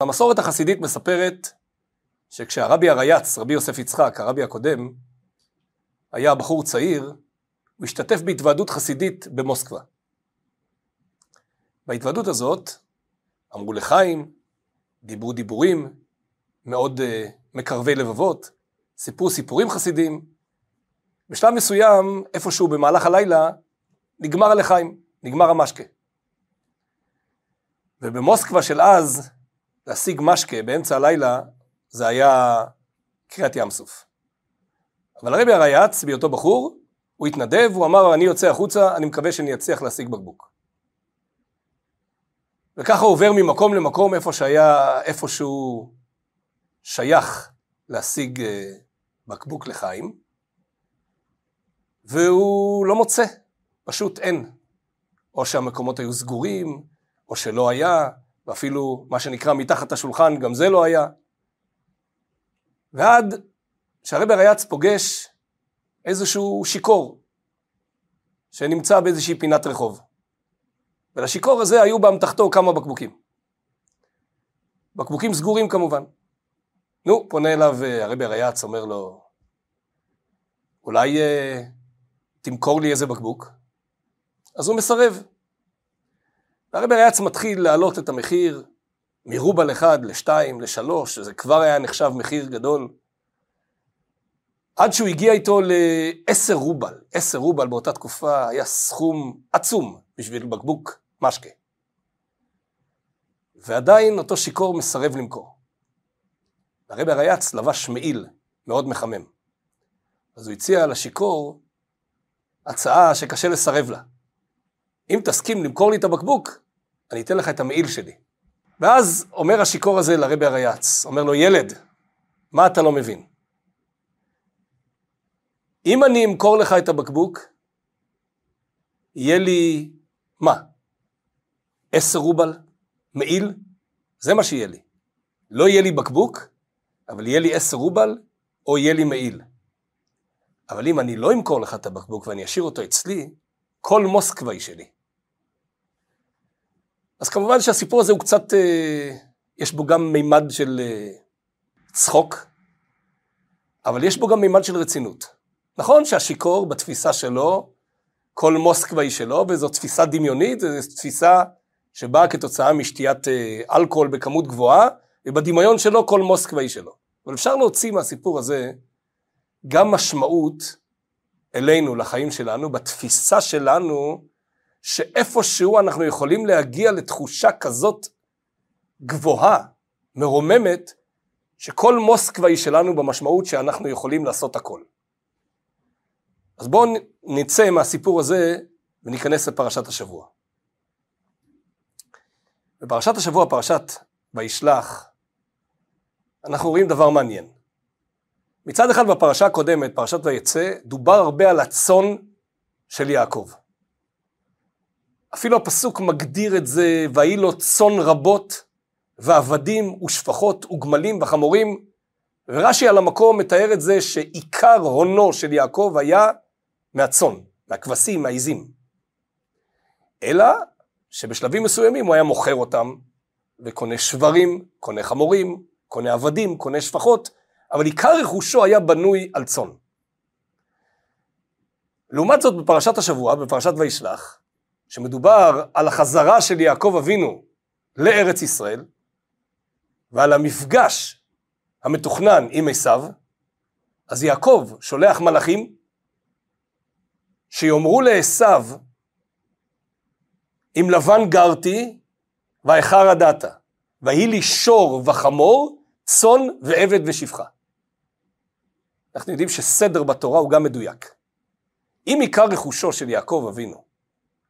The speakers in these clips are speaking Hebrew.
המסורת החסידית מספרת שכשהרבי הרייץ, רבי יוסף יצחק, הרבי הקודם, היה בחור צעיר, הוא השתתף בהתוועדות חסידית במוסקבה. בהתוועדות הזאת אמרו לחיים, דיברו דיבורים מאוד uh, מקרבי לבבות, סיפרו סיפורים חסידים. בשלב מסוים, איפשהו במהלך הלילה, נגמר הלחיים, נגמר המשקה. ובמוסקבה של אז, להשיג משקה באמצע הלילה, זה היה קריאת ים סוף. אבל הרבי הרייץ, בהיותו בחור, הוא התנדב, הוא אמר, אני יוצא החוצה, אני מקווה שאני אצליח להשיג בקבוק. וככה עובר ממקום למקום איפה שהיה, איפה שהוא שייך להשיג אה, בקבוק לחיים, והוא לא מוצא, פשוט אין. או שהמקומות היו סגורים, או שלא היה, ואפילו מה שנקרא מתחת השולחן, גם זה לא היה. ועד שהרבר ריאץ פוגש איזשהו שיכור, שנמצא באיזושהי פינת רחוב. ולשיכור הזה היו באמתחתו כמה בקבוקים. בקבוקים סגורים כמובן. נו, פונה אליו אה, הרבי הרייץ, אומר לו, אולי uh, תמכור לי איזה בקבוק? אז הוא מסרב. והרבי הרייץ מתחיל להעלות את המחיר מרובל אחד לשתיים, לשלוש, שזה כבר היה נחשב מחיר גדול. עד שהוא הגיע איתו לעשר רובל. עשר רובל באותה תקופה היה סכום עצום בשביל בקבוק משקה. ועדיין אותו שיכור מסרב למכור. הרבי הרייץ לבש מעיל מאוד מחמם. אז הוא הציע לשיכור הצעה שקשה לסרב לה. אם תסכים למכור לי את הבקבוק, אני אתן לך את המעיל שלי. ואז אומר השיכור הזה לרבי הרייץ, אומר לו, ילד, מה אתה לא מבין? אם אני אמכור לך את הבקבוק, יהיה לי, מה? עשר רובל? מעיל? זה מה שיהיה לי. לא יהיה לי בקבוק, אבל יהיה לי עשר רובל, או יהיה לי מעיל. אבל אם אני לא אמכור לך את הבקבוק ואני אשאיר אותו אצלי, כל מוסקבה היא שלי. אז כמובן שהסיפור הזה הוא קצת, אה, יש בו גם מימד של אה, צחוק, אבל יש בו גם מימד של רצינות. נכון שהשיכור בתפיסה שלו, כל מוסקבה היא שלו, וזו תפיסה דמיונית, זו תפיסה שבאה כתוצאה משתיית אה, אלכוהול בכמות גבוהה, ובדמיון שלו כל מוסקבה היא שלו. אבל אפשר להוציא מהסיפור הזה גם משמעות אלינו, לחיים שלנו, בתפיסה שלנו, שאיפשהו אנחנו יכולים להגיע לתחושה כזאת גבוהה, מרוממת, שכל מוסקבה היא שלנו במשמעות שאנחנו יכולים לעשות הכל. אז בואו נצא מהסיפור הזה וניכנס לפרשת השבוע. בפרשת השבוע, פרשת וישלח, אנחנו רואים דבר מעניין. מצד אחד בפרשה הקודמת, פרשת ויצא, דובר הרבה על הצאן של יעקב. אפילו הפסוק מגדיר את זה, ויהי לו צאן רבות, ועבדים ושפחות וגמלים וחמורים, ורש"י על המקום מתאר את זה שעיקר הונו של יעקב היה מהצאן, מהכבשים, מהעיזים. אלא שבשלבים מסוימים הוא היה מוכר אותם, וקונה שברים, קונה חמורים, קונה עבדים, קונה שפחות, אבל עיקר רכושו היה בנוי על צאן. לעומת זאת בפרשת השבוע, בפרשת וישלח, שמדובר על החזרה של יעקב אבינו לארץ ישראל, ועל המפגש המתוכנן עם עשיו, אז יעקב שולח מלאכים שיאמרו לעשיו, אם לבן גרתי, ואיכר הדעת, ויהי לי שור וחמור, צאן ועבד ושפחה. אנחנו יודעים שסדר בתורה הוא גם מדויק. אם עיקר רכושו של יעקב אבינו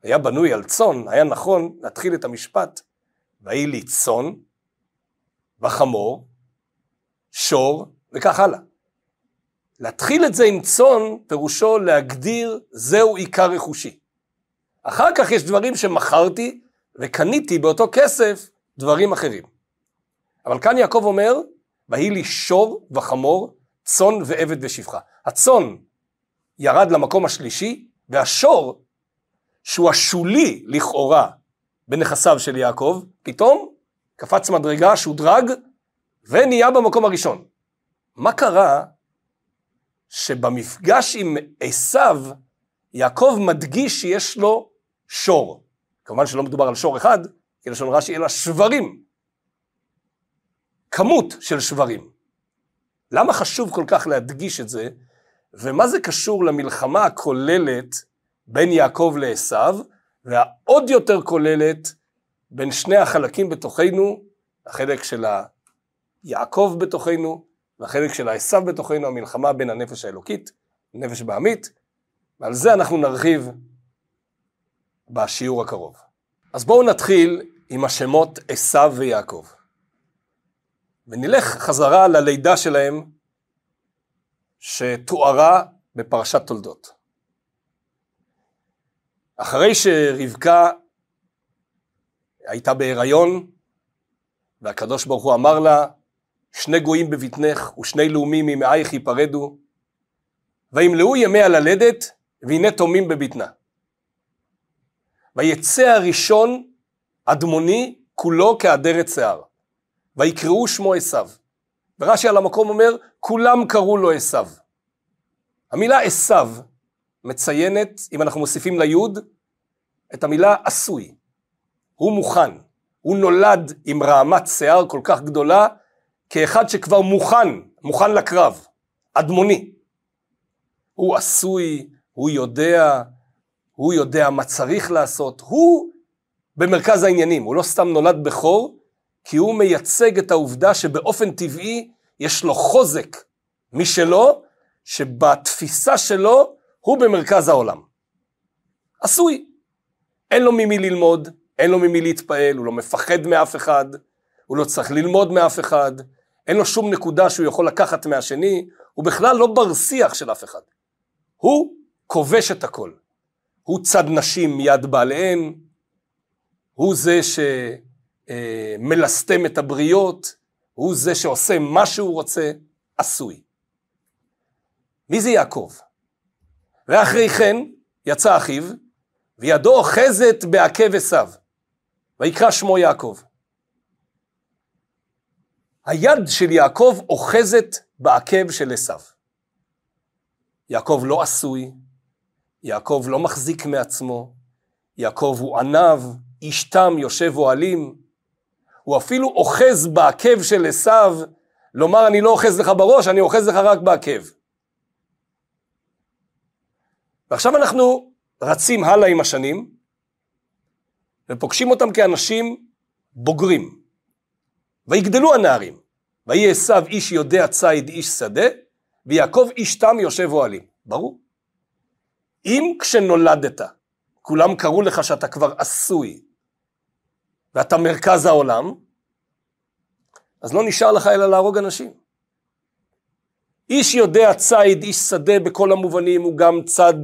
היה בנוי על צאן, היה נכון להתחיל את המשפט, ויהי לי צאן וחמור, שור וכך הלאה. להתחיל את זה עם צאן, פירושו להגדיר זהו עיקר רכושי. אחר כך יש דברים שמכרתי וקניתי באותו כסף דברים אחרים. אבל כאן יעקב אומר, ויהי לי שור וחמור, צאן ועבד ושפחה. הצאן ירד למקום השלישי, והשור, שהוא השולי לכאורה בנכסיו של יעקב, פתאום קפץ מדרגה, שודרג, ונהיה במקום הראשון. מה קרה שבמפגש עם עשיו, יעקב מדגיש שיש לו שור. כמובן שלא מדובר על שור אחד, כי לשון רש"י אלא שברים. כמות של שברים. למה חשוב כל כך להדגיש את זה, ומה זה קשור למלחמה הכוללת בין יעקב לעשו, והעוד יותר כוללת בין שני החלקים בתוכנו, החלק של יעקב בתוכנו, והחלק של העשו בתוכנו, המלחמה בין הנפש האלוקית, נפש בעמית, ועל זה אנחנו נרחיב בשיעור הקרוב. אז בואו נתחיל עם השמות עשו ויעקב. ונלך חזרה ללידה שלהם שתוארה בפרשת תולדות. אחרי שרבקה הייתה בהיריון והקדוש ברוך הוא אמר לה שני גויים בבטנך ושני לאומים ממאייך ייפרדו וימלאו ימי הללדת והנה תומים בבטנה. ויצא הראשון אדמוני כולו כאדרת שיער ויקראו שמו עשיו. ורש"י על המקום אומר כולם קראו לו עשיו. המילה עשיו מציינת, אם אנחנו מוסיפים ליוד, את המילה עשוי. הוא מוכן. הוא נולד עם רעמת שיער כל כך גדולה, כאחד שכבר מוכן, מוכן לקרב, אדמוני. הוא עשוי, הוא יודע, הוא יודע מה צריך לעשות, הוא במרכז העניינים, הוא לא סתם נולד בכור, כי הוא מייצג את העובדה שבאופן טבעי יש לו חוזק משלו, שבתפיסה שלו הוא במרכז העולם. עשוי. אין לו ממי ללמוד, אין לו ממי להתפעל, הוא לא מפחד מאף אחד, הוא לא צריך ללמוד מאף אחד, אין לו שום נקודה שהוא יכול לקחת מהשני, הוא בכלל לא בר שיח של אף אחד. הוא כובש את הכל. הוא צד נשים מיד בעליהן, הוא זה שמלסטם את הבריות, הוא זה שעושה מה שהוא רוצה, עשוי. מי זה יעקב? ואחרי כן יצא אחיו, וידו אוחזת בעקב עשיו, ויקרא שמו יעקב. היד של יעקב אוחזת בעקב של עשיו. יעקב לא עשוי, יעקב לא מחזיק מעצמו, יעקב הוא עניו, איש תם יושב אוהלים, הוא אפילו אוחז בעקב של עשיו, לומר אני לא אוחז לך בראש, אני אוחז לך רק בעקב. ועכשיו אנחנו רצים הלאה עם השנים, ופוגשים אותם כאנשים בוגרים. ויגדלו הנערים, ויהי עשיו איש יודע ציד איש שדה, ויעקב איש תם יושב אוהלים. ברור. אם כשנולדת, כולם קראו לך שאתה כבר עשוי, ואתה מרכז העולם, אז לא נשאר לך אלא להרוג אנשים. איש יודע ציד, איש שדה בכל המובנים, הוא גם צד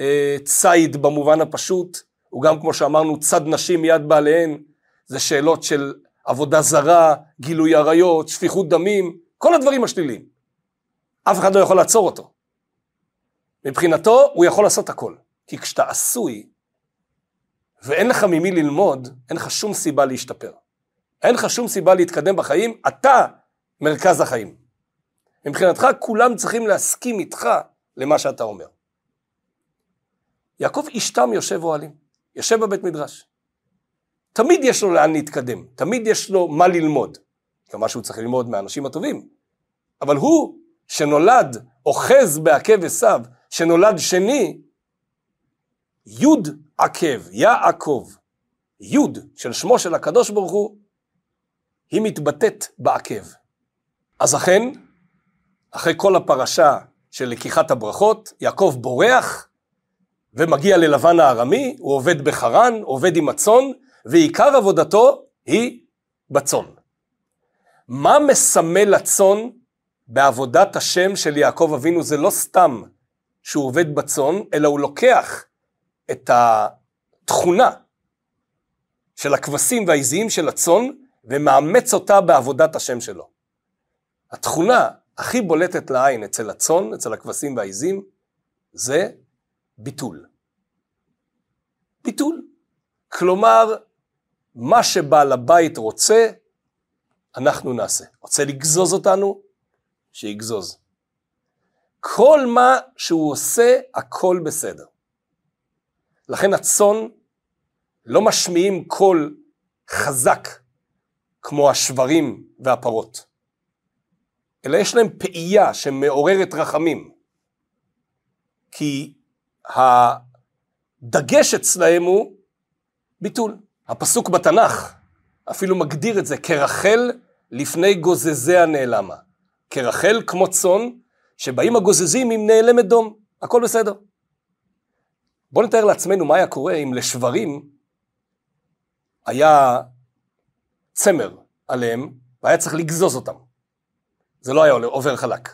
אה, ציד במובן הפשוט, הוא גם כמו שאמרנו צד נשים מיד בעליהן, זה שאלות של עבודה זרה, גילוי עריות, שפיכות דמים, כל הדברים השליליים. אף אחד לא יכול לעצור אותו. מבחינתו הוא יכול לעשות הכל. כי כשאתה עשוי ואין לך ממי ללמוד, אין לך שום סיבה להשתפר. אין לך שום סיבה להתקדם בחיים, אתה מרכז החיים. מבחינתך כולם צריכים להסכים איתך למה שאתה אומר. יעקב איש תם יושב אוהלים, יושב בבית מדרש. תמיד יש לו לאן להתקדם, תמיד יש לו מה ללמוד. כמה שהוא צריך ללמוד מהאנשים הטובים. אבל הוא, שנולד אוחז בעקב עשיו, שנולד שני, יוד עקב, יעקב, יוד של שמו של הקדוש ברוך הוא, היא מתבטאת בעקב. אז אכן, אחרי כל הפרשה של לקיחת הברכות, יעקב בורח ומגיע ללבן הארמי, הוא עובד בחרן, עובד עם הצאן, ועיקר עבודתו היא בצאן. מה מסמל הצאן בעבודת השם של יעקב אבינו? זה לא סתם שהוא עובד בצאן, אלא הוא לוקח את התכונה של הכבשים והעזיים של הצאן ומאמץ אותה בעבודת השם שלו. התכונה הכי בולטת לעין אצל הצאן, אצל הכבשים והעזים, זה ביטול. ביטול. כלומר, מה שבעל הבית רוצה, אנחנו נעשה. רוצה לגזוז אותנו? שיגזוז. כל מה שהוא עושה, הכל בסדר. לכן הצאן לא משמיעים קול חזק כמו השברים והפרות, אלא יש להם פעייה שמעוררת רחמים. כי הדגש אצלהם הוא ביטול. הפסוק בתנ"ך אפילו מגדיר את זה כרחל לפני גוזזיה נעלמה. כרחל כמו צאן, שבאים הגוזזים עם נעלמת דום, הכל בסדר. בואו נתאר לעצמנו מה היה קורה אם לשברים היה צמר עליהם והיה צריך לגזוז אותם. זה לא היה עובר חלק.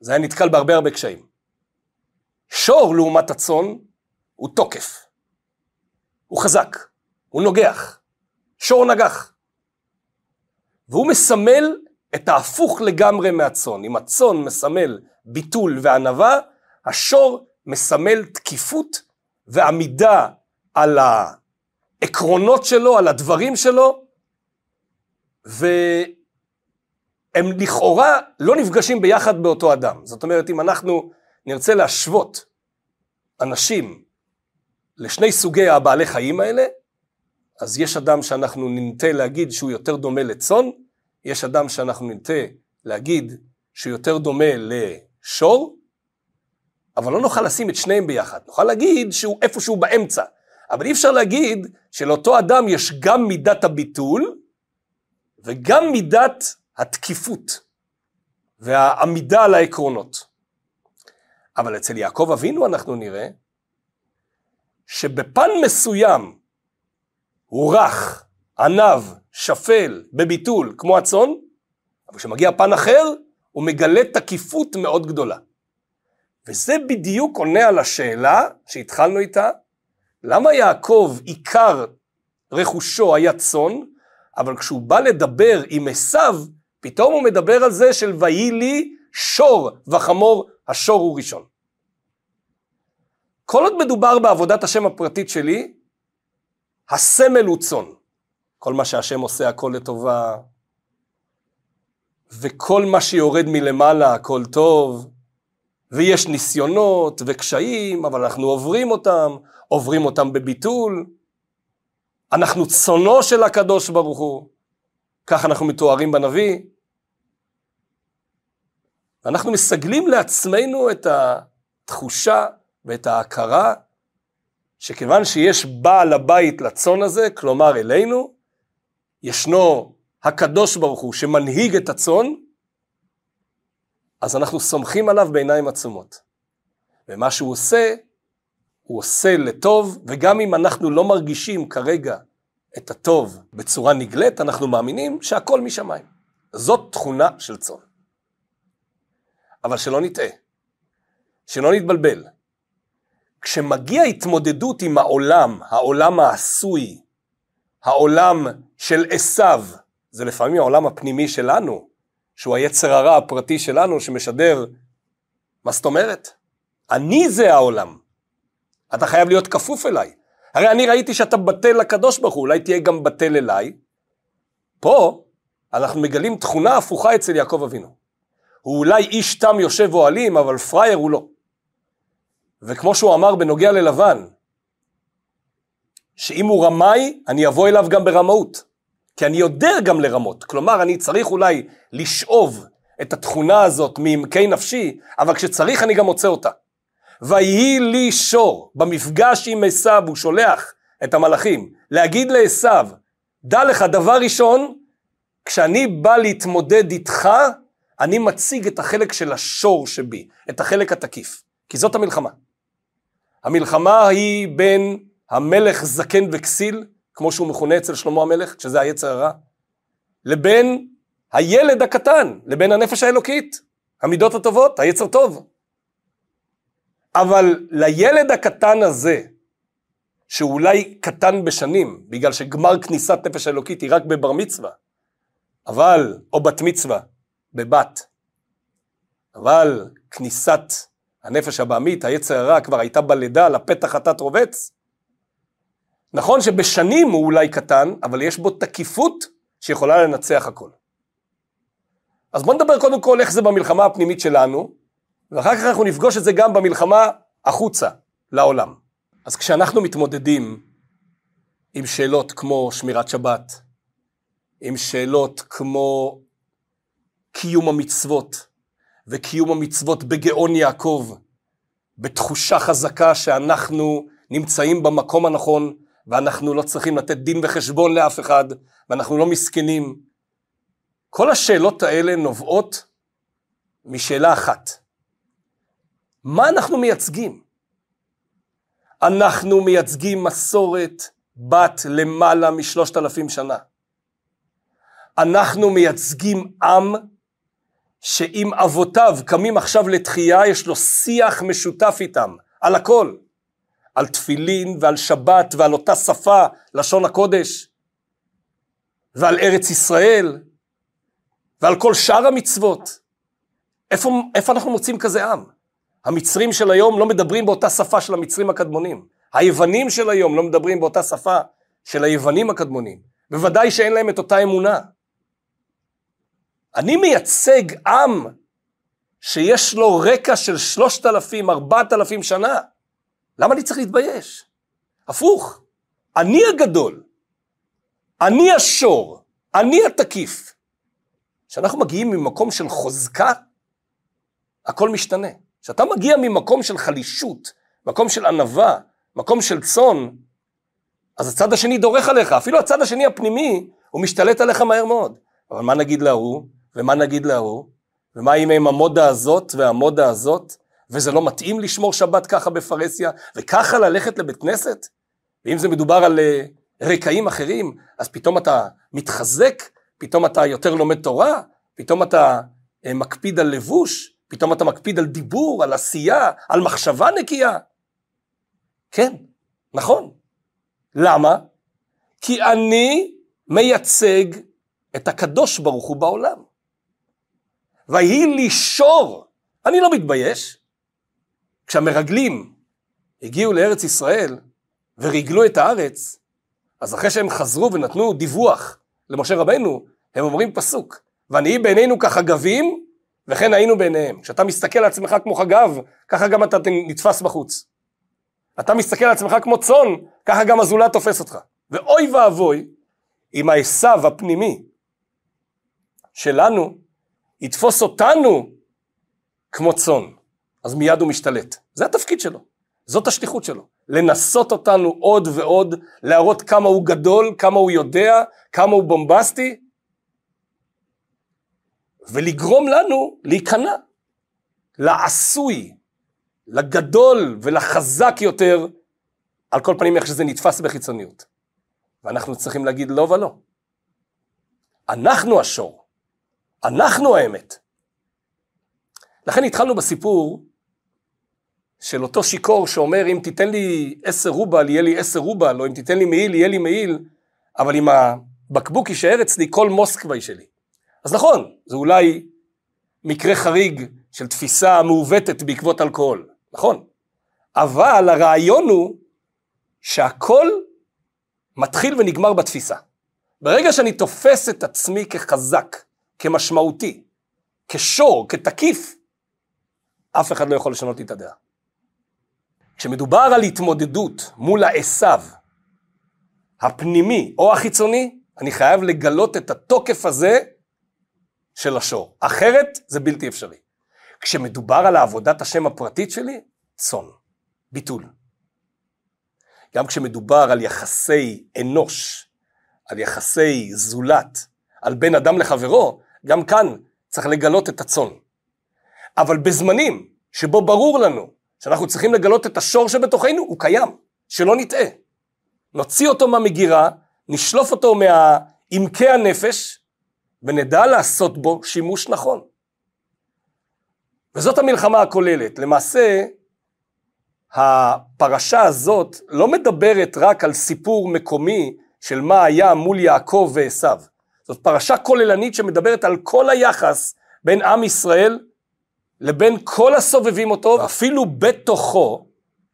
זה היה נתקל בהרבה הרבה קשיים. שור לעומת הצאן הוא תוקף. הוא חזק, הוא נוגח. שור נגח. והוא מסמל את ההפוך לגמרי מהצאן. אם הצאן מסמל ביטול וענווה, השור מסמל תקיפות ועמידה על העקרונות שלו, על הדברים שלו, והם לכאורה לא נפגשים ביחד באותו אדם. זאת אומרת, אם אנחנו נרצה להשוות אנשים לשני סוגי הבעלי חיים האלה, אז יש אדם שאנחנו ננטה להגיד שהוא יותר דומה לצאן, יש אדם שאנחנו ננטה להגיד שהוא יותר דומה לשור, אבל לא נוכל לשים את שניהם ביחד. נוכל להגיד שהוא איפשהו באמצע, אבל אי אפשר להגיד שלאותו אדם יש גם מידת הביטול וגם מידת התקיפות והעמידה על העקרונות. אבל אצל יעקב אבינו אנחנו נראה שבפן מסוים הוא רך, עניו, שפל, בביטול, כמו הצאן, אבל כשמגיע פן אחר, הוא מגלה תקיפות מאוד גדולה. וזה בדיוק עונה על השאלה שהתחלנו איתה, למה יעקב עיקר רכושו היה צאן, אבל כשהוא בא לדבר עם עשיו, פתאום הוא מדבר על זה של ויהי לי שור וחמור, השור הוא ראשון. כל עוד מדובר בעבודת השם הפרטית שלי, הסמל הוא צאן. כל מה שהשם עושה הכל לטובה, וכל מה שיורד מלמעלה הכל טוב, ויש ניסיונות וקשיים, אבל אנחנו עוברים אותם, עוברים אותם בביטול. אנחנו צונו של הקדוש ברוך הוא, כך אנחנו מתוארים בנביא. אנחנו מסגלים לעצמנו את התחושה ואת ההכרה שכיוון שיש בעל הבית לצאן הזה, כלומר אלינו, ישנו הקדוש ברוך הוא שמנהיג את הצאן, אז אנחנו סומכים עליו בעיניים עצומות. ומה שהוא עושה, הוא עושה לטוב, וגם אם אנחנו לא מרגישים כרגע את הטוב בצורה נגלית, אנחנו מאמינים שהכל משמיים. זאת תכונה של צאן. אבל שלא נטעה, שלא נתבלבל. כשמגיע התמודדות עם העולם, העולם העשוי, העולם של עשיו, זה לפעמים העולם הפנימי שלנו, שהוא היצר הרע הפרטי שלנו שמשדר, מה זאת אומרת? אני זה העולם. אתה חייב להיות כפוף אליי. הרי אני ראיתי שאתה בטל לקדוש ברוך הוא, אולי תהיה גם בטל אליי. פה אנחנו מגלים תכונה הפוכה אצל יעקב אבינו. הוא אולי איש תם יושב אוהלים, אבל פראייר הוא לא. וכמו שהוא אמר בנוגע ללבן, שאם הוא רמאי, אני אבוא אליו גם ברמאות. כי אני יודע גם לרמות. כלומר, אני צריך אולי לשאוב את התכונה הזאת מעמקי נפשי, אבל כשצריך אני גם מוצא אותה. ויהי לי שור, במפגש עם עשיו, הוא שולח את המלאכים, להגיד לעשיו, דע לך, דבר ראשון, כשאני בא להתמודד איתך, אני מציג את החלק של השור שבי, את החלק התקיף, כי זאת המלחמה. המלחמה היא בין המלך זקן וכסיל, כמו שהוא מכונה אצל שלמה המלך, שזה היצר הרע, לבין הילד הקטן, לבין הנפש האלוקית, המידות הטובות, היצר טוב. אבל לילד הקטן הזה, שאולי קטן בשנים, בגלל שגמר כניסת נפש האלוקית היא רק בבר מצווה, אבל, או בת מצווה, בבת, אבל כניסת הנפש הבעמית, היצר הרע, כבר הייתה בלידה, לפתח חטאת רובץ, נכון שבשנים הוא אולי קטן, אבל יש בו תקיפות שיכולה לנצח הכל. אז בואו נדבר קודם כל איך זה במלחמה הפנימית שלנו, ואחר כך אנחנו נפגוש את זה גם במלחמה החוצה, לעולם. אז כשאנחנו מתמודדים עם שאלות כמו שמירת שבת, עם שאלות כמו קיום המצוות, וקיום המצוות בגאון יעקב, בתחושה חזקה שאנחנו נמצאים במקום הנכון, ואנחנו לא צריכים לתת דין וחשבון לאף אחד, ואנחנו לא מסכנים. כל השאלות האלה נובעות משאלה אחת. מה אנחנו מייצגים? אנחנו מייצגים מסורת בת למעלה משלושת אלפים שנה. אנחנו מייצגים עם שאם אבותיו קמים עכשיו לתחייה, יש לו שיח משותף איתם, על הכל. על תפילין ועל שבת ועל אותה שפה, לשון הקודש, ועל ארץ ישראל, ועל כל שאר המצוות. איפה, איפה אנחנו מוצאים כזה עם? המצרים של היום לא מדברים באותה שפה של המצרים הקדמונים. היוונים של היום לא מדברים באותה שפה של היוונים הקדמונים. בוודאי שאין להם את אותה אמונה. אני מייצג עם שיש לו רקע של שלושת אלפים, ארבעת אלפים שנה. למה אני צריך להתבייש? הפוך, אני הגדול, אני השור, אני התקיף. כשאנחנו מגיעים ממקום של חוזקה, הכל משתנה. כשאתה מגיע ממקום של חלישות, מקום של ענווה, מקום של צאן, אז הצד השני דורך עליך, אפילו הצד השני הפנימי, הוא משתלט עליך מהר מאוד. אבל מה נגיד להוא, ומה נגיד להוא, ומה אם עם המודה הזאת והמודה הזאת, וזה לא מתאים לשמור שבת ככה בפרהסיה, וככה ללכת לבית כנסת? ואם זה מדובר על אה, רקעים אחרים, אז פתאום אתה מתחזק, פתאום אתה יותר לומד תורה, פתאום אתה אה, מקפיד על לבוש, פתאום אתה מקפיד על דיבור, על עשייה, על מחשבה נקייה. כן, נכון. למה? כי אני מייצג את הקדוש ברוך הוא בעולם. ויהי לי שור, אני לא מתבייש. כשהמרגלים הגיעו לארץ ישראל וריגלו את הארץ, אז אחרי שהם חזרו ונתנו דיווח למשה רבנו, הם אומרים פסוק, ונהי בעינינו כחגבים, וכן היינו בעיניהם. כשאתה מסתכל על עצמך כמו חגב, ככה גם אתה נתפס בחוץ. אתה מסתכל על עצמך כמו צאן, ככה גם הזולת תופס אותך. ואוי ואבוי, אם העשו הפנימי שלנו יתפוס אותנו כמו צאן. אז מיד הוא משתלט. זה התפקיד שלו, זאת השליחות שלו. לנסות אותנו עוד ועוד, להראות כמה הוא גדול, כמה הוא יודע, כמה הוא בומבסטי, ולגרום לנו להיכנע לעשוי, לגדול ולחזק יותר, על כל פנים איך שזה נתפס בחיצוניות. ואנחנו צריכים להגיד לא ולא. אנחנו השור, אנחנו האמת. לכן התחלנו בסיפור של אותו שיכור שאומר אם תיתן לי עשר רובל יהיה לי עשר רובל, או אם תיתן לי מעיל יהיה לי מעיל, אבל אם הבקבוק יישאר אצלי כל מוסקבה היא שלי. אז נכון, זה אולי מקרה חריג של תפיסה מעוותת בעקבות אלכוהול, נכון. אבל הרעיון הוא שהכל מתחיל ונגמר בתפיסה. ברגע שאני תופס את עצמי כחזק, כמשמעותי, כשור, כתקיף, אף אחד לא יכול לשנות לי את הדעה. כשמדובר על התמודדות מול העשו הפנימי או החיצוני, אני חייב לגלות את התוקף הזה של השור. אחרת זה בלתי אפשרי. כשמדובר על העבודת השם הפרטית שלי, צאן, ביטול. גם כשמדובר על יחסי אנוש, על יחסי זולת, על בין אדם לחברו, גם כאן צריך לגלות את הצאן. אבל בזמנים שבו ברור לנו שאנחנו צריכים לגלות את השור שבתוכנו, הוא קיים, שלא נטעה. נוציא אותו מהמגירה, נשלוף אותו מעמקי הנפש, ונדע לעשות בו שימוש נכון. וזאת המלחמה הכוללת. למעשה, הפרשה הזאת לא מדברת רק על סיפור מקומי של מה היה מול יעקב ועשו. זאת פרשה כוללנית שמדברת על כל היחס בין עם ישראל לבין כל הסובבים אותו, אפילו בתוכו,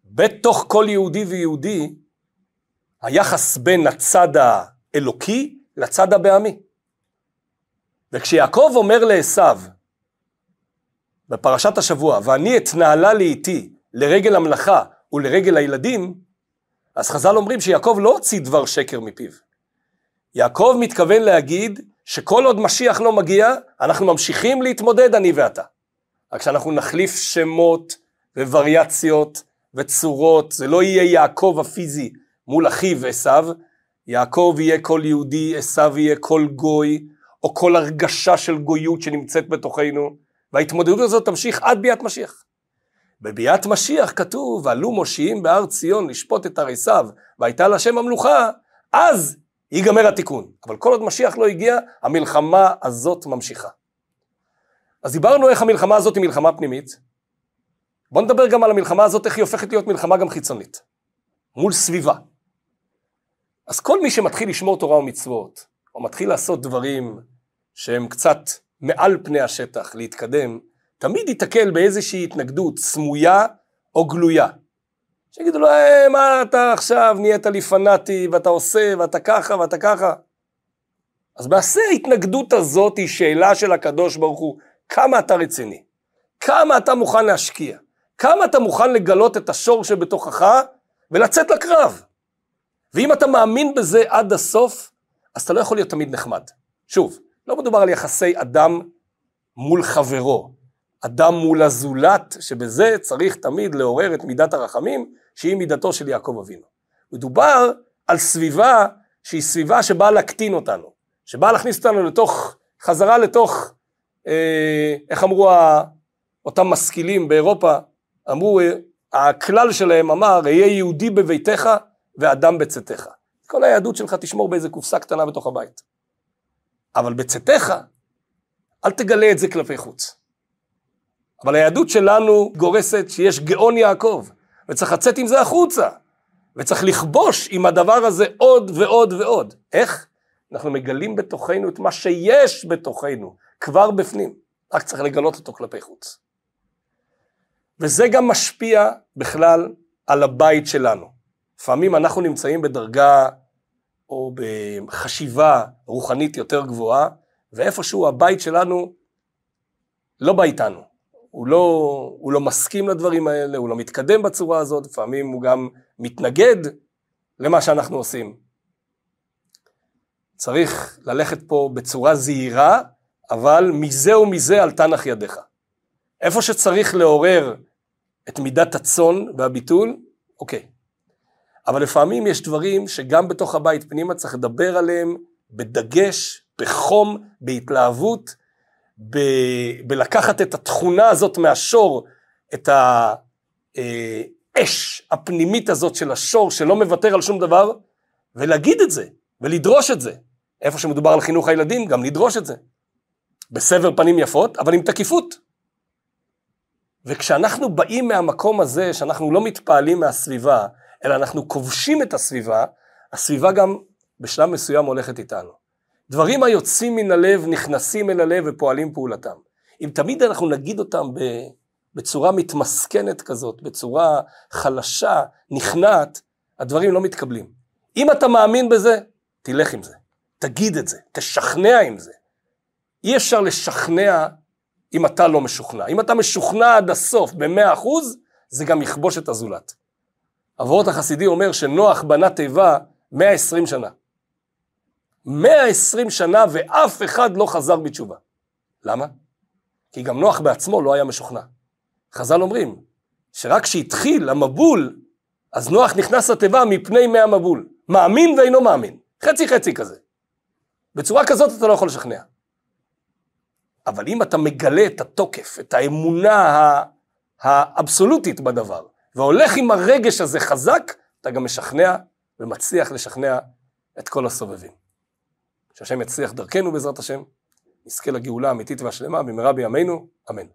בתוך כל יהודי ויהודי, היחס בין הצד האלוקי לצד הבעמי. וכשיעקב אומר לעשו, בפרשת השבוע, ואני אתנהלה לי איתי לרגל המלאכה ולרגל הילדים, אז חז"ל אומרים שיעקב לא הוציא דבר שקר מפיו. יעקב מתכוון להגיד שכל עוד משיח לא מגיע, אנחנו ממשיכים להתמודד אני ואתה. רק שאנחנו נחליף שמות ווריאציות וצורות, זה לא יהיה יעקב הפיזי מול אחיו עשיו, יעקב יהיה כל יהודי, עשיו יהיה כל גוי, או כל הרגשה של גויות שנמצאת בתוכנו, וההתמודדות הזאת תמשיך עד ביאת משיח. בביאת משיח כתוב, עלו מושיעים בהר ציון לשפוט את עריסיו, והייתה להשם המלוכה, אז ייגמר התיקון. אבל כל עוד משיח לא הגיע, המלחמה הזאת ממשיכה. אז דיברנו איך המלחמה הזאת היא מלחמה פנימית. בואו נדבר גם על המלחמה הזאת, איך היא הופכת להיות מלחמה גם חיצונית. מול סביבה. אז כל מי שמתחיל לשמור תורה ומצוות, או מתחיל לעשות דברים שהם קצת מעל פני השטח, להתקדם, תמיד ייתקל באיזושהי התנגדות סמויה או גלויה. שיגידו לו, אה, מה אתה עכשיו נהיית לי פנאטי, ואתה עושה, ואתה ככה, ואתה ככה. אז מעשה ההתנגדות הזאת היא שאלה של הקדוש ברוך הוא, כמה אתה רציני, כמה אתה מוכן להשקיע, כמה אתה מוכן לגלות את השור שבתוכך ולצאת לקרב. ואם אתה מאמין בזה עד הסוף, אז אתה לא יכול להיות תמיד נחמד. שוב, לא מדובר על יחסי אדם מול חברו, אדם מול הזולת, שבזה צריך תמיד לעורר את מידת הרחמים, שהיא מידתו של יעקב אבינו. מדובר על סביבה שהיא סביבה שבאה להקטין אותנו, שבאה להכניס אותנו לתוך, חזרה לתוך, אה, איך אמרו אותם משכילים באירופה, אמרו, אה, הכלל שלהם אמר, אהיה יהודי בביתך ואדם בצאתך. כל היהדות שלך תשמור באיזה קופסה קטנה בתוך הבית. אבל בצאתך, אל תגלה את זה כלפי חוץ. אבל היהדות שלנו גורסת שיש גאון יעקב, וצריך לצאת עם זה החוצה, וצריך לכבוש עם הדבר הזה עוד ועוד ועוד. איך? אנחנו מגלים בתוכנו את מה שיש בתוכנו, כבר בפנים, רק צריך לגלות אותו כלפי חוץ. וזה גם משפיע בכלל על הבית שלנו. לפעמים אנחנו נמצאים בדרגה או בחשיבה רוחנית יותר גבוהה, ואיפשהו הבית שלנו לא בא איתנו. הוא לא, הוא לא מסכים לדברים האלה, הוא לא מתקדם בצורה הזאת, לפעמים הוא גם מתנגד למה שאנחנו עושים. צריך ללכת פה בצורה זהירה, אבל מזה ומזה אל תנח ידיך. איפה שצריך לעורר את מידת הצאן והביטול, אוקיי. אבל לפעמים יש דברים שגם בתוך הבית פנימה צריך לדבר עליהם בדגש, בחום, בהתלהבות, ב... בלקחת את התכונה הזאת מהשור, את האש הפנימית הזאת של השור שלא מוותר על שום דבר, ולהגיד את זה, ולדרוש את זה. איפה שמדובר על חינוך הילדים, גם לדרוש את זה. בסבר פנים יפות, אבל עם תקיפות. וכשאנחנו באים מהמקום הזה, שאנחנו לא מתפעלים מהסביבה, אלא אנחנו כובשים את הסביבה, הסביבה גם בשלב מסוים הולכת איתנו. דברים היוצאים מן הלב נכנסים אל הלב ופועלים פעולתם. אם תמיד אנחנו נגיד אותם בצורה מתמסכנת כזאת, בצורה חלשה, נכנעת, הדברים לא מתקבלים. אם אתה מאמין בזה, תלך עם זה. תגיד את זה, תשכנע עם זה. אי אפשר לשכנע אם אתה לא משוכנע. אם אתה משוכנע עד הסוף במאה אחוז, זה גם יכבוש את הזולת. אבות החסידי אומר שנוח בנה תיבה 120 שנה. 120 שנה ואף אחד לא חזר בתשובה. למה? כי גם נוח בעצמו לא היה משוכנע. חז"ל אומרים שרק כשהתחיל המבול, אז נוח נכנס לתיבה מפני מי המבול. מאמין ואינו מאמין. חצי חצי כזה. בצורה כזאת אתה לא יכול לשכנע. אבל אם אתה מגלה את התוקף, את האמונה האבסולוטית בדבר, והולך עם הרגש הזה חזק, אתה גם משכנע ומצליח לשכנע את כל הסובבים. שהשם יצליח דרכנו בעזרת השם, נזכה לגאולה האמיתית והשלמה במהרה בימינו, אמן.